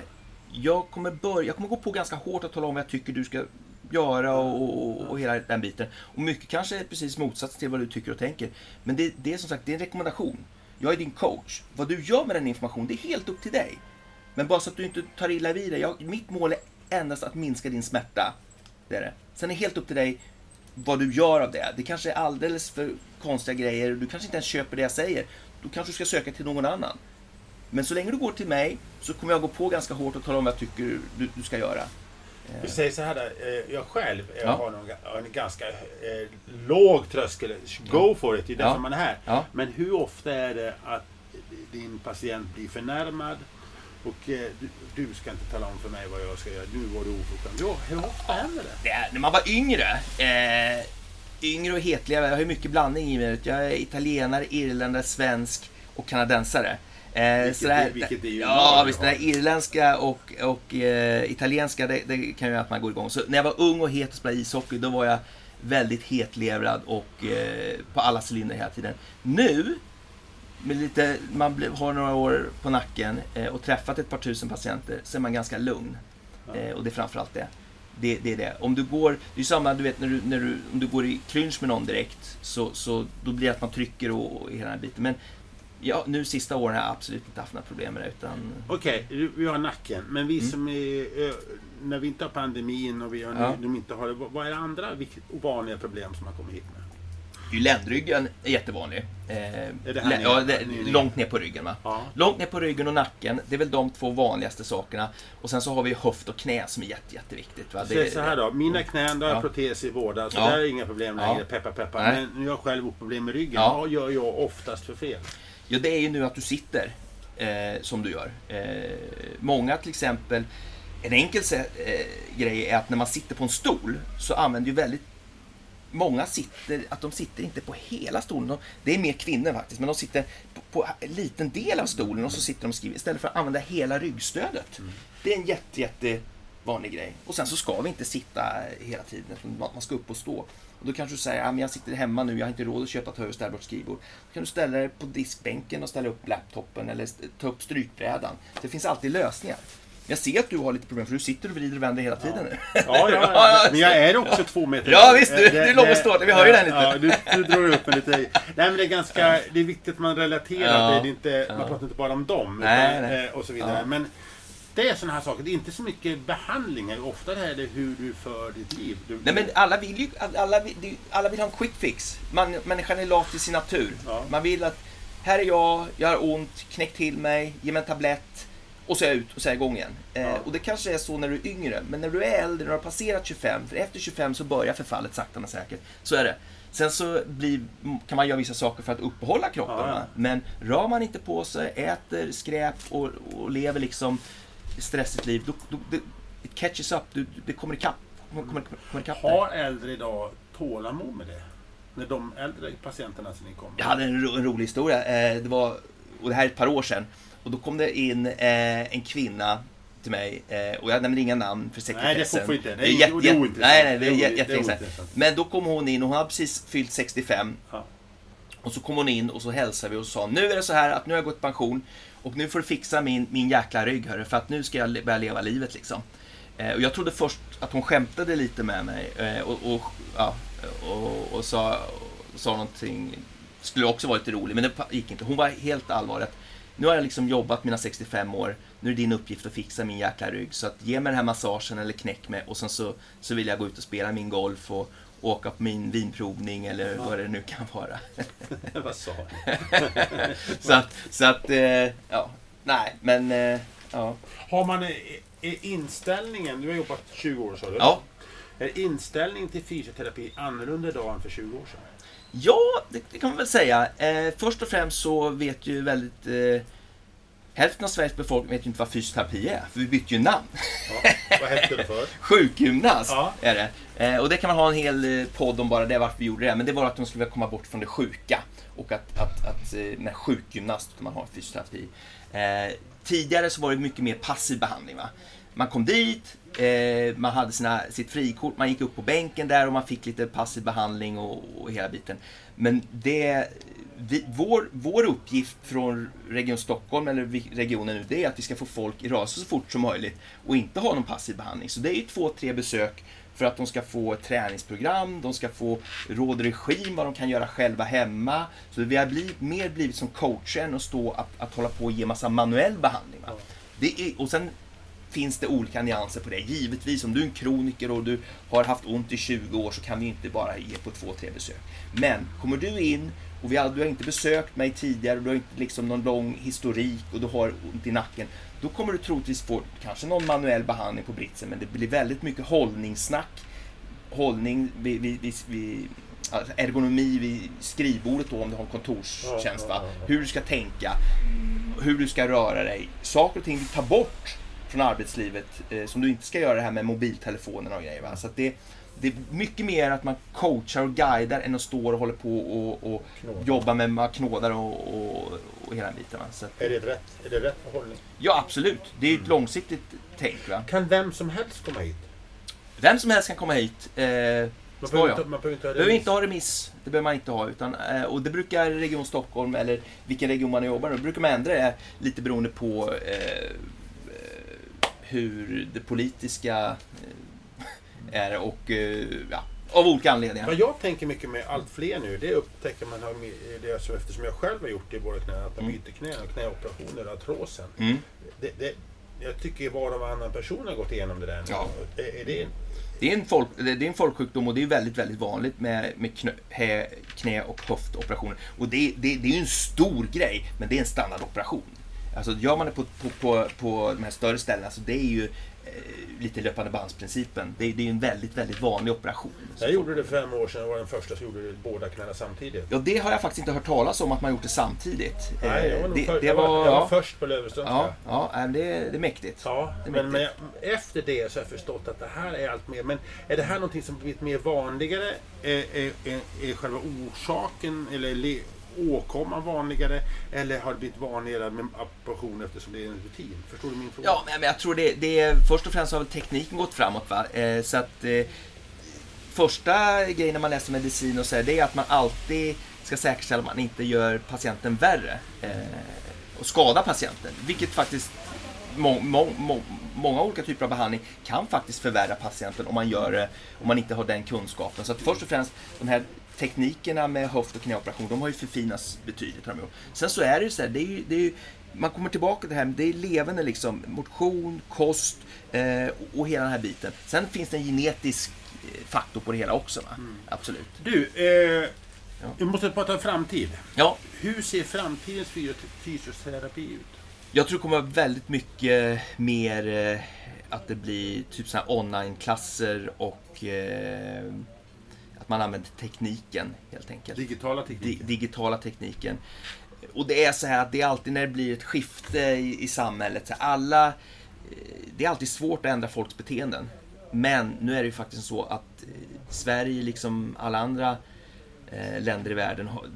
Jag kommer, börja, jag kommer gå på ganska hårt och tala om vad jag tycker du ska göra och, och, och hela den biten. Och mycket kanske är precis motsatsen till vad du tycker och tänker. Men det, det är som sagt det är en rekommendation. Jag är din coach. Vad du gör med den informationen, det är helt upp till dig. Men bara så att du inte tar illa vid dig. Jag, mitt mål är endast att minska din smärta. Det är det. Sen är det helt upp till dig vad du gör av det. Det kanske är alldeles för konstiga grejer. Du kanske inte ens köper det jag säger. Då kanske du ska söka till någon annan. Men så länge du går till mig så kommer jag gå på ganska hårt och tala om vad jag tycker du, du ska göra. Vi säger så här, där, eh, jag själv jag Ja. har någon, ga- en ganska eh, låg tröskel. Go for it, det är därför Ja. man är här. Ja. Men hur ofta är det att din patient blir förnärmad och eh, du, du ska inte tala om för mig vad jag ska göra. Nu var du oförskämd. Hur ofta händer det? Det är, när man var yngre, eh, yngre och hetliga, jag har ju mycket blandning i mig. Jag är italienare, irländare, svensk och kanadensare. Eh, Vilket så det här- är- vilket är ju ja, bra, visst. Det där irländska och, och eh, italienska, det, det kan ju göra att man går igång. Så när jag var ung och het och spelade ishockey, då var jag väldigt hetlevrad och eh, på alla cylindrar hela tiden. Nu, med lite, man har några år på nacken eh, och träffat ett par tusen patienter, så är man ganska lugn. Eh, och det är framförallt det. Det, det är det. Om du går, det är samma du vet när du, när du, om du går i clinch med någon direkt så, så då blir det att man trycker och, och hela den här biten. Men ja, nu sista åren har jag absolut inte haft några problem med det. Utan... Okej, okay, vi har nacken. Men vi Mm. som är, när vi inte har pandemin och vi har, Ja. de inte har det, vad är det andra ovanliga problem som har kommit hit med? Ju ländryggen är jättevanlig. Eh, det ja, det, ni- långt ner på ryggen. Va? Ja. Långt ner på ryggen och nacken, det är väl de två vanligaste sakerna. Och sen så har vi höft och knä som är jätte, jätteviktigt. Va? Så Det- så här då, mina knän, där har jag Ja. protes i båda, så Ja. där är inga problem längre. Ja. Peppa peppa. Men nu har jag själv problem med ryggen. Ja. Vad gör jag oftast för fel? Ja, det är ju nu att du sitter eh, som du gör. Eh, många till exempel, en enkel eh, grej är att när man sitter på en stol så använder ju väldigt Många sitter, att de sitter inte på hela stolen. De- Det är mer kvinnor faktiskt, men de sitter på, på en liten del av stolen och så sitter de och skriver istället för att använda hela ryggstödet. Det är en jätte, jätte vanlig grej. Och sen så ska vi inte sitta hela tiden, man ska upp och stå. Och då kanske du säger, ja, men jag sitter hemma nu, jag har inte råd att köpa ett hög och ställbart skrivbord. Då kan du ställa dig på diskbänken och ställa upp laptopen eller ta upp strykbrädan. Det finns alltid lösningar. Jag ser att du har lite problem, för du sitter och vrider och vänder hela tiden nu. Ja, ja, Ja, ja. [LAUGHS] Men jag är också två meter Ja, visst, du- du är lång och ståtlig. Vi hör ju den lite. Ja, du, du drar upp mig lite. Nej, men det är ganska... Det är viktigt att man relaterar det. är inte, Man pratar inte bara om dem. Nej, utan, nej. eh, Och så vidare. Men det är sådana här saker. Det är inte så mycket behandlingar. Ofta är det hur du för ditt liv. Du, Nej men alla vill ju alla vill, alla vill ha en quick fix. Man, människan är lat i sin natur. Ja. Man vill att, här är jag, jag har ont, knäck till mig, ge mig en tablett och så är jag ut och så är jag igång igen. Eh, Ja. och det kanske är så när du är yngre, men när du är äldre, när du har passerat 25, för efter 25 så börjar förfallet sakta men säkert. Så är det. Sen så blir, kan man göra vissa saker för att uppehålla kroppen. Ja, ja. Men rör man inte på sig, äter skräp och, och lever liksom stressigt liv, då, då, det, it catches up, du, det kommer ikapp. Kommer, kommer, kommer ikapp dig. Har äldre idag tålamod med det? När de äldre patienterna som ni kommer. Jag hade en, ro, en rolig historia. Eh, det var, och det här är ett par år sedan. Och då kom det in eh, en kvinna till mig. Eh, och jag nämner inga namn för Nej, det sekretessen. får inte. Det är är, jätte- det är ointressant. Nej, nej, det är jätte- det är. Men då kom hon in och hon hade precis fyllt 65. Ja. Och så kom hon in och så hälsade vi och sa nu är det så här att nu har jag gått i pension och nu får du fixa min, min jäkla rygg hörru, för att nu ska jag börja leva livet liksom. Eh, och jag trodde först att hon skämtade lite med mig eh, och, och, ja, och, och sa, sa någonting, skulle också vara lite rolig, men det gick inte. Hon var helt allvarlig. att Nu har jag liksom jobbat mina 65 år, nu är det din uppgift att fixa min jäkla rygg. Så att ge mig den här massagen eller knäck mig och sen så, så vill jag gå ut och spela min golf och åka på min vinprovning eller vad det nu kan vara. [LAUGHS] Vad sa [LAUGHS] så att, så att eh, ja, nej, men eh, ja. Har man eh, är inställningen, du har jobbat 20 år sa du? Ja, Är inställningen till fysioterapi annorlunda idag än för 20 år sedan? ja det, det kan man väl säga. Eh, först och främst så vet ju väldigt eh, Hälften av Sveriges befolkning vet ju inte vad fysioterapi är, för vi bytte ju namn. Ja. Vad hette det för? [LAUGHS] Sjukgymnast Ja. är det. Eh, och det kan man ha en hel eh, podd om bara det, varför vi gjorde det. Men det var att de skulle komma bort från det sjuka. Och att, att, att eh, när sjukgymnast, utan man har fysioterapi. Eh, tidigare så var det mycket mer passiv behandling. Va? Man kom dit, eh, man hade sina, sitt frikort, man gick upp på bänken där och man fick lite passiv behandling och, och hela biten. Men det, vi, vår, vår uppgift från Region Stockholm, eller regionen nu, det är att vi ska få folk i rörelse så fort som möjligt och inte ha någon passiv behandling. Så det är ju två, tre besök för att de ska få ett träningsprogram, de ska få råd och regim, vad de kan göra själva hemma. Så vi har blivit, mer blivit som coacher än att stå att, att hålla på och ge massa manuell behandling. Va? Det är, och sen finns det olika nyanser på det. Givetvis, om du är en kroniker och du har haft ont i 20 år så kan vi inte bara ge på två, tre besök. Men kommer du in och vi har, du har inte besökt mig tidigare och du har inte liksom någon lång historik och du har ont i nacken. Då kommer du troligtvis få kanske någon manuell behandling på britsen men det blir väldigt mycket hållningssnack. Hållning vid, vid, vid, alltså ergonomi vid skrivbordet då om du har en kontorstjänst. Va? Hur du ska tänka, hur du ska röra dig. Saker och ting du tar bort från arbetslivet eh, som du inte ska göra det här med mobiltelefonerna och grejer. Va? Så det, det är mycket mer att man coachar och guidar än att stå och håller på och, och jobba med ma- knådar och, och, och hela den biten. Va? Så att, Är det rätt, är det rätt förhållning? ja, absolut. Det är ett långsiktigt tänk. Va? Kan vem som helst komma hit? Vem som helst kan komma hit. Eh, Man behöver inte, man behöver inte ha behöver remiss. inte ha remiss. Det behöver man inte ha. Utan, eh, och det brukar Region Stockholm, eller vilken region man jobbar i, då brukar man ändra det lite beroende på eh, hur det politiska eh, Är och eh, ja, av olika anledningar. Vad jag tänker mycket med allt fler nu, det upptäcker man det så eftersom jag själv har gjort det i båda knäna, att de Mm. byter och knäoperationer, artrosen. Mm. Det, det, jag tycker var och varannan person har gått igenom det där. Ja. Är, är det, Det är, en folk, det är en folksjukdom och det är väldigt, väldigt vanligt med, med knö, hä, knä och höftoperationer. Och det, det, det är ju en stor grej, men det är en standardoperation. Alltså gör man det på, på, på, på de här större ställena, så det är ju eh, lite löpande bandsprincipen. Det, det är ju en väldigt, väldigt vanlig operation. jag gjorde det för fem år sedan och var den första som gjorde det båda knäna samtidigt. Ja, det har jag faktiskt inte hört talas om att man gjort det samtidigt. Nej, jag var, Eh, det, för, det jag var, var, jag var ja, först på Löwenström. ja, ja, det, det är mäktigt. Ja, är men, men mäktigt. jag, efter det så har jag förstått att det här är allt mer. Men är det här någonting som blivit mer vanligare? Är, är, är, själva orsaken eller le, åkomman vanligare? Eller har det blivit vanligare med operation eftersom det är en rutin? Förstår du min fråga? Ja, men jag tror det, det är, först och främst har väl tekniken gått framåt. Va? Eh, så att eh, första grejen när man läser medicin och så här, det är att man alltid ska säkerställa att man inte gör patienten värre eh, och skadar patienten. Vilket faktiskt må, må, må, många olika typer av behandling kan faktiskt förvärra patienten om man gör det om man inte har den kunskapen. Så att först och främst de här teknikerna med höft och knäoperation, de har ju förfinats betydligt. gjort. Sen så är det ju så här, det är ju, det är ju, man kommer tillbaka till det här, det är levande liksom, motion, kost eh, och, hela den här biten. Sen finns det en genetisk eh, faktor på det hela också. Va? Absolut. Du, eh, Ja. vi måste prata framtid. Ja, Hur ser framtidens fysio- fysioterapi ut? Jag tror det kommer vara väldigt mycket mer eh, att det blir typ här online-klasser och eh, att man använder tekniken helt enkelt. Digitala Di tekniker? digitala tekniken. Och det är så här att det är alltid när det blir ett skifte i, i samhället. Så alla, eh, det är alltid svårt att ändra folks beteenden. Men nu är det ju faktiskt så att eh, Sverige, liksom alla andra eh, länder i världen, har,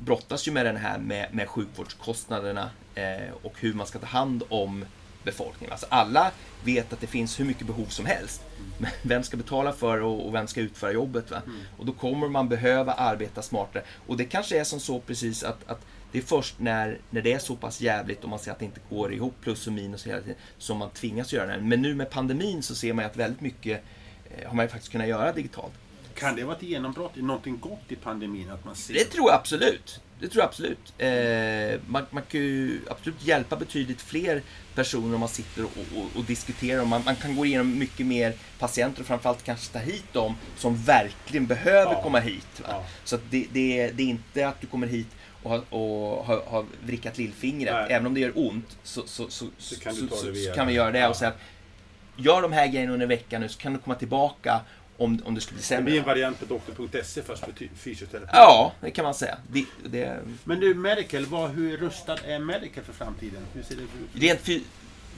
brottas ju med den här med, med sjukvårdskostnaderna eh, och hur man ska ta hand om befolkningen. Alltså alla vet att det finns hur mycket behov som helst. Men [LAUGHS] vem ska betala för och, och vem ska utföra jobbet? Va? Och då kommer man behöva arbeta smartare. Och det kanske är som så precis att, att det är först när, när det är så pass jävligt och man ser att det inte går ihop plus och minus hela tiden som man tvingas göra det. Men nu med pandemin så ser man att väldigt mycket eh, har man faktiskt kunnat göra digitalt. Kan det vara ett genombrott, någonting gott i pandemin? Att man ser Det tror jag absolut. Det tror jag absolut. Eh, man, man kan ju absolut hjälpa betydligt fler personer om man sitter och, och, och diskuterar. Man, man kan gå igenom mycket mer patienter och framförallt kanske ta hit dem som verkligen behöver Ja. komma hit. Ja. Så det, det, är- det är inte att du kommer hit och har, och har, har vrickat lillfingret. Nej. Även om det gör ont så, så, så, så kan vi göra det Ja. och säga att gör de här grejerna under veckan nu så kan du komma tillbaka om, om det skulle bli Det sämre. blir en variant på doktor.se fast för fysioterapi. Ja, det kan man säga. Det, det, Men du, Medical, vad, hur rustad är Medical för framtiden? Hur ser det ut? rent fy,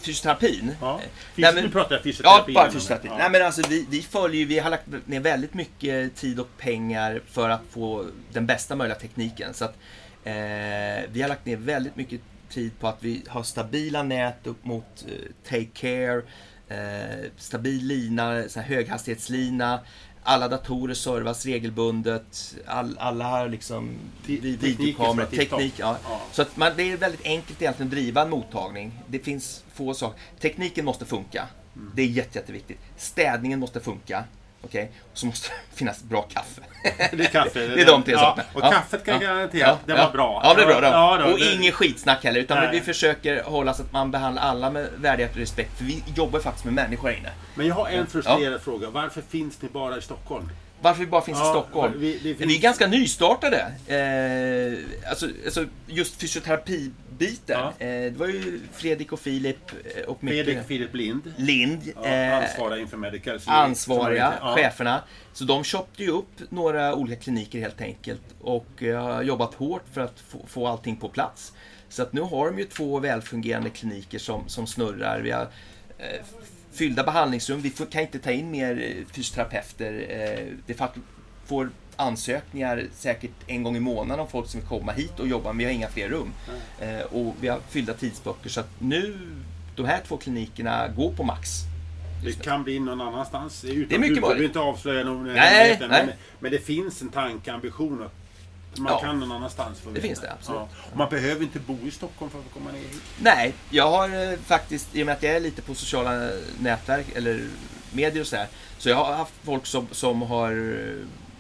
fysioterapin. Ja. Eh, Fys- nej, men- nu pratar jag Ja, fysioterapi. bara inom- fysioterapi. Ja. Nej men alltså vi, vi följer vi har lagt ner väldigt mycket tid och pengar för att få den bästa möjliga tekniken. Så att eh, vi har lagt ner väldigt mycket tid på att vi har stabila nät upp mot eh, Take Care, eh, stabil lina, så höghastighetslina. Alla datorer servas regelbundet. All, alla har liksom videokameror. Teknik, ja. Ja. Så att man, det är väldigt enkelt egentligen att driva en mottagning. Det finns få saker. Tekniken måste funka. Mm. Det är jätte, jätteviktigt. Städningen måste funka. Okej? Och så måste det finnas bra kaffe. Det är kaffe. [LAUGHS] Det är de tre ja. sakerna. Och Ja. kaffet kan jag Ja. garantera att det Ja. var bra. Ja, det är bra. då. Ja, då, och det- ingen skitsnack heller. Utan Nej. vi försöker hålla så att man behandlar alla med värdighet och respekt. För vi jobbar faktiskt med människor här inne. Men jag har en frustrerad fråga. Varför finns ni bara i Stockholm? Varför vi bara finns Ja, i Stockholm? vi- Vi, det finns- är ganska nystartade. Eh, alltså, alltså just fysioterapibiten. Ja. Eh, det var ju Fredrik och Filip eh, och mycket... Fredrik Filip Lind. Lind. Ja, eh, ansvariga inför Medical. ansvariga, ja. cheferna. Så de köpte ju upp några olika kliniker helt enkelt och eh, har jobbat hårt för att få, få allting på plats. Så att nu har de ju två välfungerande kliniker som, som snurrar. Vi har fyllda behandlingsrum. Vi får, kan inte ta in mer eh, fysioterapeuter. Eh, det får ansökningar säkert en gång i månaden om folk som vill komma hit och jobba, men vi har inga fler rum. Eh, och vi har fyllda tidsböcker. Så att nu, de här två klinikerna går på max. Det kan bli någon annanstans. Utom Det är mycket möjligt. inte avslöja någon Nej, nej. Men, men det finns en tanke, ambition att man Ja. kan någon annanstans få Det finns det, absolut. Och man behöver inte bo i Stockholm för att komma ner hit. Nej, jag har eh, faktiskt, i och med att jag är lite på sociala nätverk, eller medier och så här. Så jag har haft folk som, som har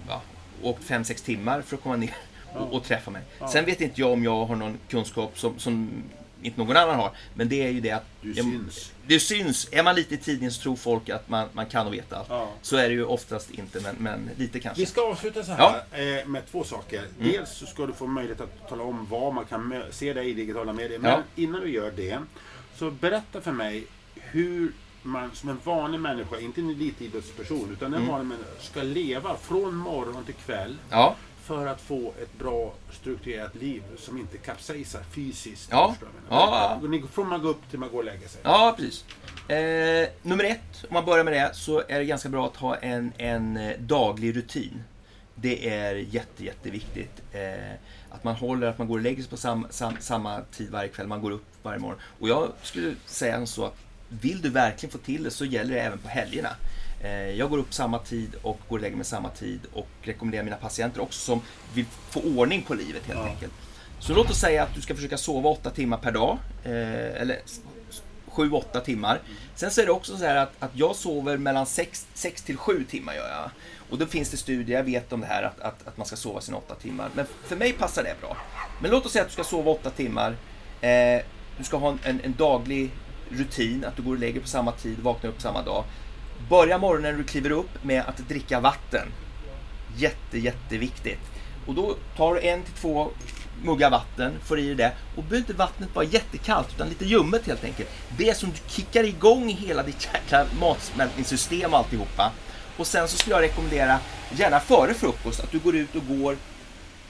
ja, åkt 5-6 timmar för att komma ner och, och träffa mig. Ja. Sen vet inte jag om jag har någon kunskap som, som inte någon annan har. Men det är ju det att... Du syns. Det syns. Är man lite i tidningen så tror folk att man, man kan och vet allt. Ja. Så är det ju oftast inte, men, men lite kanske. Vi ska avsluta så här eh, med två saker. Dels så ska du få möjlighet att tala om var man kan se dig i digitala medier. Men Ja. innan du gör det, så berätta för mig hur man som en vanlig människa, inte en elitidrottsperson, utan en vanlig människa ska leva från morgon till kväll Ja, för att få ett bra strukturerat liv som inte kapsejsar fysiskt. Ja. Förstår jag? Ja. Berätta. Från man går upp till man går och lägger sig. ja precis. Eh, nummer ett, om man börjar med det, så är det ganska bra att ha en, en eh, daglig rutin. Det är jätte, jätteviktigt. Eh, att man håller, att man går och lägger sig på sam, sam, samma tid varje kväll, man går upp varje morgon. Och jag skulle säga så att vill du verkligen få till det så gäller det även på helgerna. Eh, Jag går upp samma tid och går och lägger mig samma tid och rekommenderar mina patienter också som vill få ordning på livet helt Ja. enkelt. Så låt oss säga att du ska försöka sova åtta timmar per dag. eh, Eller s- s- sju, åtta timmar. Sen så är det också så här att, att jag sover mellan sex, sex till sju timmar gör jag. Och då finns det studier, jag vet om det här, att, att, att man ska sova sina åtta timmar. Men för mig passar det bra. Men låt oss säga att du ska sova åtta timmar. Eh, du ska ha en, en, en daglig rutin, att du går och lägger på samma tid, vaknar upp samma dag. Börja morgonen när du kliver upp med att dricka vatten. Jätte, jätteviktigt. Och då tar du en till två muggar vatten, får i dig det. Och behöver inte vattnet vara jättekallt, utan lite ljummet helt enkelt. Det som du kickar igång hela ditt jäkla matsmältningssystem och alltihopa. Och sen så skulle jag rekommendera, gärna före frukost, att du går ut och går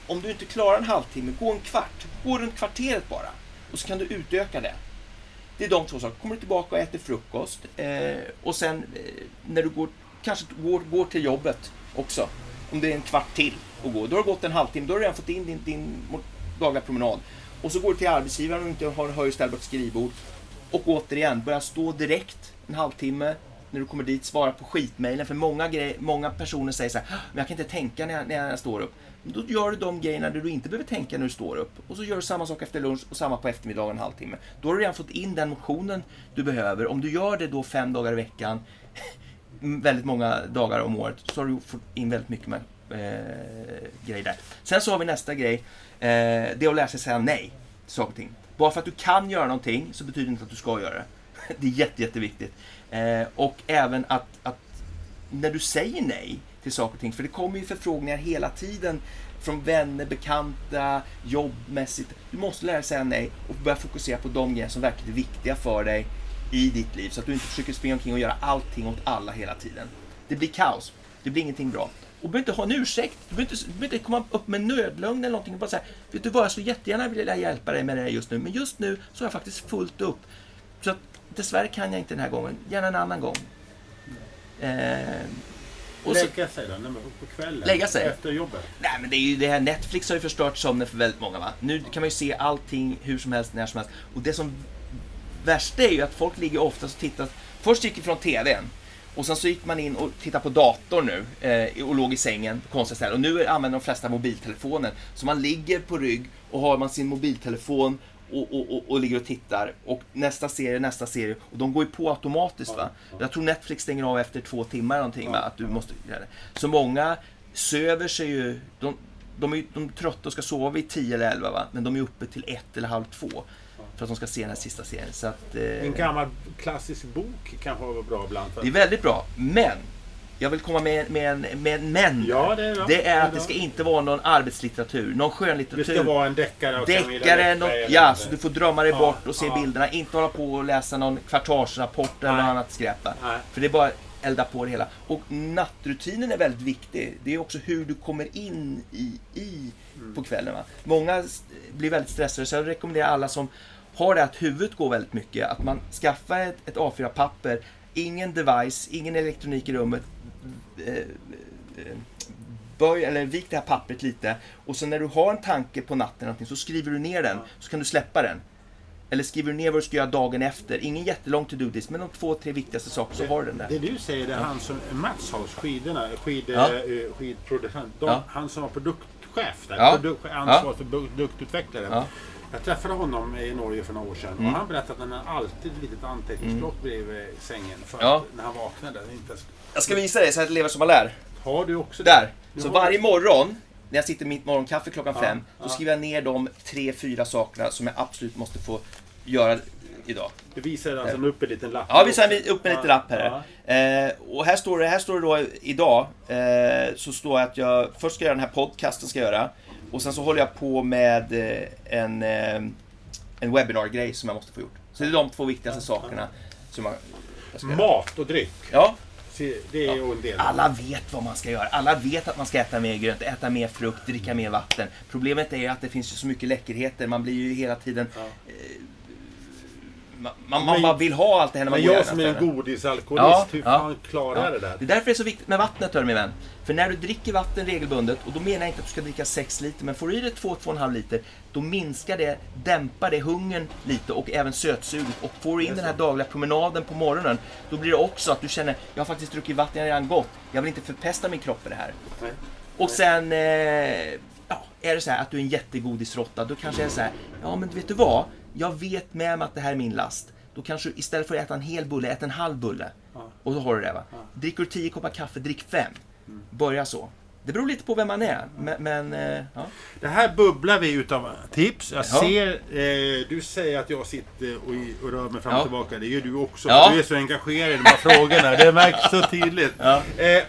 om du inte klarar en halvtimme, gå en kvart. Gå runt kvarteret bara. Och så kan du utöka det. Det är de två sakerna. Kommer du tillbaka och äter frukost. Eh, och sen eh, när du går, kanske går, går till jobbet också. Om det är en kvart till att gå. Då har det gått en halvtimme. Då har du redan fått in din, din dagliga promenad. Och så går du till arbetsgivaren och inte har höj och ställbart skrivbord. Och återigen, börja stå direkt en halvtimme när du kommer dit, svara på skitmejlen. För många, grejer, många personer säger så här, men jag kan inte tänka när jag, när jag står upp. Då gör du de grejerna där du inte behöver tänka när du står upp. Och så gör du samma sak efter lunch och samma på eftermiddagen en halvtimme. Då har du redan fått in den motionen du behöver. Om du gör det då fem dagar i veckan, [LAUGHS] väldigt många dagar om året, så har du fått in väldigt mycket med, eh, grejer där. Sen så har vi nästa grej. Eh, det är att lära sig säga nej till saker och ting. Bara för att du kan göra någonting så betyder det inte att du ska göra det. [LAUGHS] Det är jätte, jätteviktigt. Eh, och även att, att när du säger nej till saker och ting, för det kommer ju förfrågningar hela tiden från vänner, bekanta, jobbmässigt. Du måste lära dig säga nej och börja fokusera på de grejer som verkligen är viktiga för dig i ditt liv. Så att du inte försöker springa omkring och göra allting åt alla hela tiden. Det blir kaos. Det blir ingenting bra. Och du behöver inte ha en ursäkt. Du behöver inte, du behöver inte komma upp med nödlögn eller någonting. Bara säga, vet du vad, jag skulle jättegärna vilja hjälpa dig med det här just nu. Men just nu så har jag faktiskt fullt upp. Så att dessvärre kan jag inte den här gången. Gärna en annan gång. Eh, och Lägga sig då, på kvällen? Lägga sig? Efter jobbet? Nej men det är ju det här, Netflix har ju förstört sömnen för väldigt många va. Nu kan man ju se allting hur som helst, när som helst. Och det som värsta är ju att folk ligger oftast och tittar. Först gick vi från TVn. Och sen så gick man in och tittade på datorn nu eh, och låg i sängen på konstiga ställen. Och nu använder de flesta mobiltelefonen. Så man ligger på rygg och har man sin mobiltelefon och, och, och, och ligger och tittar. Och nästa serie, nästa serie. Och de går ju på automatiskt va. Jag tror Netflix stänger av efter två timmar någonting va. Att du måste göra det. Så många söver sig ju. De, de är, de är trötta och ska sova vid 10 eller 11 va. Men de är uppe till ett eller halv två. För att de ska se den här sista serien. Så att, eh, En gammal klassisk bok kanske var bra ibland. För det är väldigt bra, men jag vill komma med, med, en- med en men. Ja, det är bra. Det är att det ska inte vara någon arbetslitteratur, någon Det skönlitteratur. ska vara en deckare Camilla Deckare, eller ja, så du får drömma dig Ja, bort och se ja. bilderna. Inte hålla på och läsa någon kvartalsrapport eller något annat skräp. För det är bara elda på det hela. Och nattrutinen är väldigt viktig. Det är också hur du kommer in i, i Mm. på kvällen. Va? Många blir väldigt stressade, så jag rekommenderar alla som har det att huvudet går väldigt mycket, att man skaffar ett, ett A4-papper, ingen device, ingen elektronik i rummet. Eh, eh, Böj, eller vik det här pappret lite och sen när du har en tanke på natten så skriver du ner den, så kan du släppa den. Eller skriver du ner vad du ska göra dagen efter. Ingen jättelång to-do-list, men de två, tre viktigaste saker så har du den där. Det du säger, det är han som, Mats Haus, skidorna, skid, Ja. eh, skidproducent. De, Ja. Han som var produktchef där, Ja. produkt, ansvar Ja. för produktutvecklare. Ja. Jag träffade honom i Norge för några år sedan Mm. och han berättade att han alltid ett litet anteckningsblock bredvid sängen för Ja. att när han vaknade. Inte ens... Jag ska visa dig så att lever som man lär. Har du också det? Där. Du Så varje morgon när jag sitter med mitt morgonkaffe klockan Ja, fem, ja. då skriver jag ner de tre, fyra sakerna som jag absolut måste få göra idag. Du visar alltså upp en liten lapp. Ja, vi säger upp en liten Ja, lapp här. ja. Eh, och här står det, här står det då idag, eh, så står det att jag först ska göra den här podcasten, ska jag göra. Och sen så håller jag på med eh, en, eh, en webinar-grej som jag måste få gjort. Så det är de två viktigaste sakerna som jag, jag ska. Mat och dryck. Ja, Det är ju en del. alla vet vad man ska göra. Alla vet att man ska äta mer grönt, äta mer frukt, dricka mer vatten. Problemet är att det finns ju så mycket läckerheter. Man blir ju hela tiden... Ja. Man, man, man bara vill ha allt det här när man Men går jag som är en godisalkoholist, Ja, hur ja. fan klarar jag det Det är där? därför det är så viktigt med vattnet, hör min vän. För när du dricker vatten regelbundet, och då menar jag inte att du ska dricka 6 liter, men får du i dig 2-2,5 liter, då minskar det, dämpar det hungern lite och även sötsuget. Och får du in den här dagliga promenaden på morgonen, då blir det också att du känner, jag har faktiskt druckit vatten, jag har redan gått. Jag vill inte förpesta min kropp med det här. Nej. Och sen, eh, ja, är det så här att du är en jättegodisråtta, då kanske det är så här, ja men vet du vad? Jag vet med mig att det här är min last. Då kanske du istället för att äta en hel bulle, äta en halv bulle. Ja. Och då har du det va. Dricker du 10 koppar kaffe, drick 5. Börja så. Det beror lite på vem man är. Men, men eh, ja. Det här bubblar vi utav tips. Jag Ja. ser, eh, du säger att jag sitter och, och rör mig fram och Ja. tillbaka. Det gör du också. Du är så engagerad i de här frågorna. Det märks så tydligt. Eh,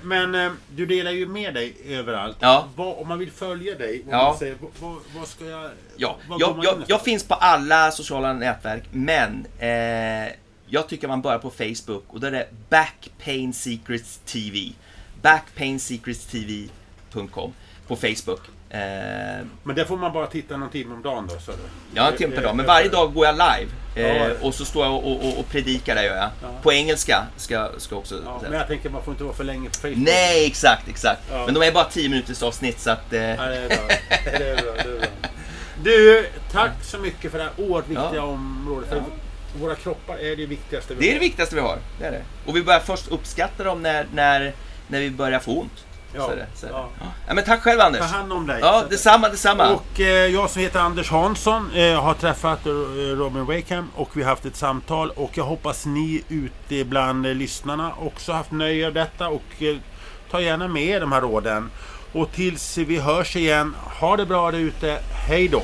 men eh, du delar ju med dig överallt. Vad, om man vill följa dig, vad, säger, vad, ska jag... Ja, vad jag, jag, jag finns på alla sociala nätverk, men eh, jag tycker man börjar på Facebook och då är det Back Pain Secrets TV. Backpainsecretstv.com på Facebook. Eh, Men där får man bara titta någon timme om dagen då, sa du? Ja, en timme per Eh, dag. Men eh, varje dag går jag live. Eh, Ja. och så står jag och, och, och predikar, det gör jag. Ja. På engelska ska, ska också Ja, men jag tänker man får inte vara för länge på Facebook. Nej, exakt, exakt. Men de är bara 10 minuters avsnitt så att... Eh, Ja, det är bra. Det är bra, det är bra. [LAUGHS] Du, tack så mycket för det här oerhört viktiga området. För Våra kroppar är det viktigaste vi det är det har. viktigaste vi har. Det är det. Och vi börjar först uppskatta dem när, när, när vi börjar få ont. Ja, Så är det, så är det. ja. Ja, men tack själv Anders. Ta hand om dig. Ja, detsamma, detsamma. Och eh, jag som heter Anders Hansson eh, har träffat eh, Robin Wakeham och vi har haft ett samtal och jag hoppas ni ute bland eh, lyssnarna också haft nöje av detta och eh, ta gärna med er de här råden. Och tills vi hörs igen, ha det bra där ute. Hej då!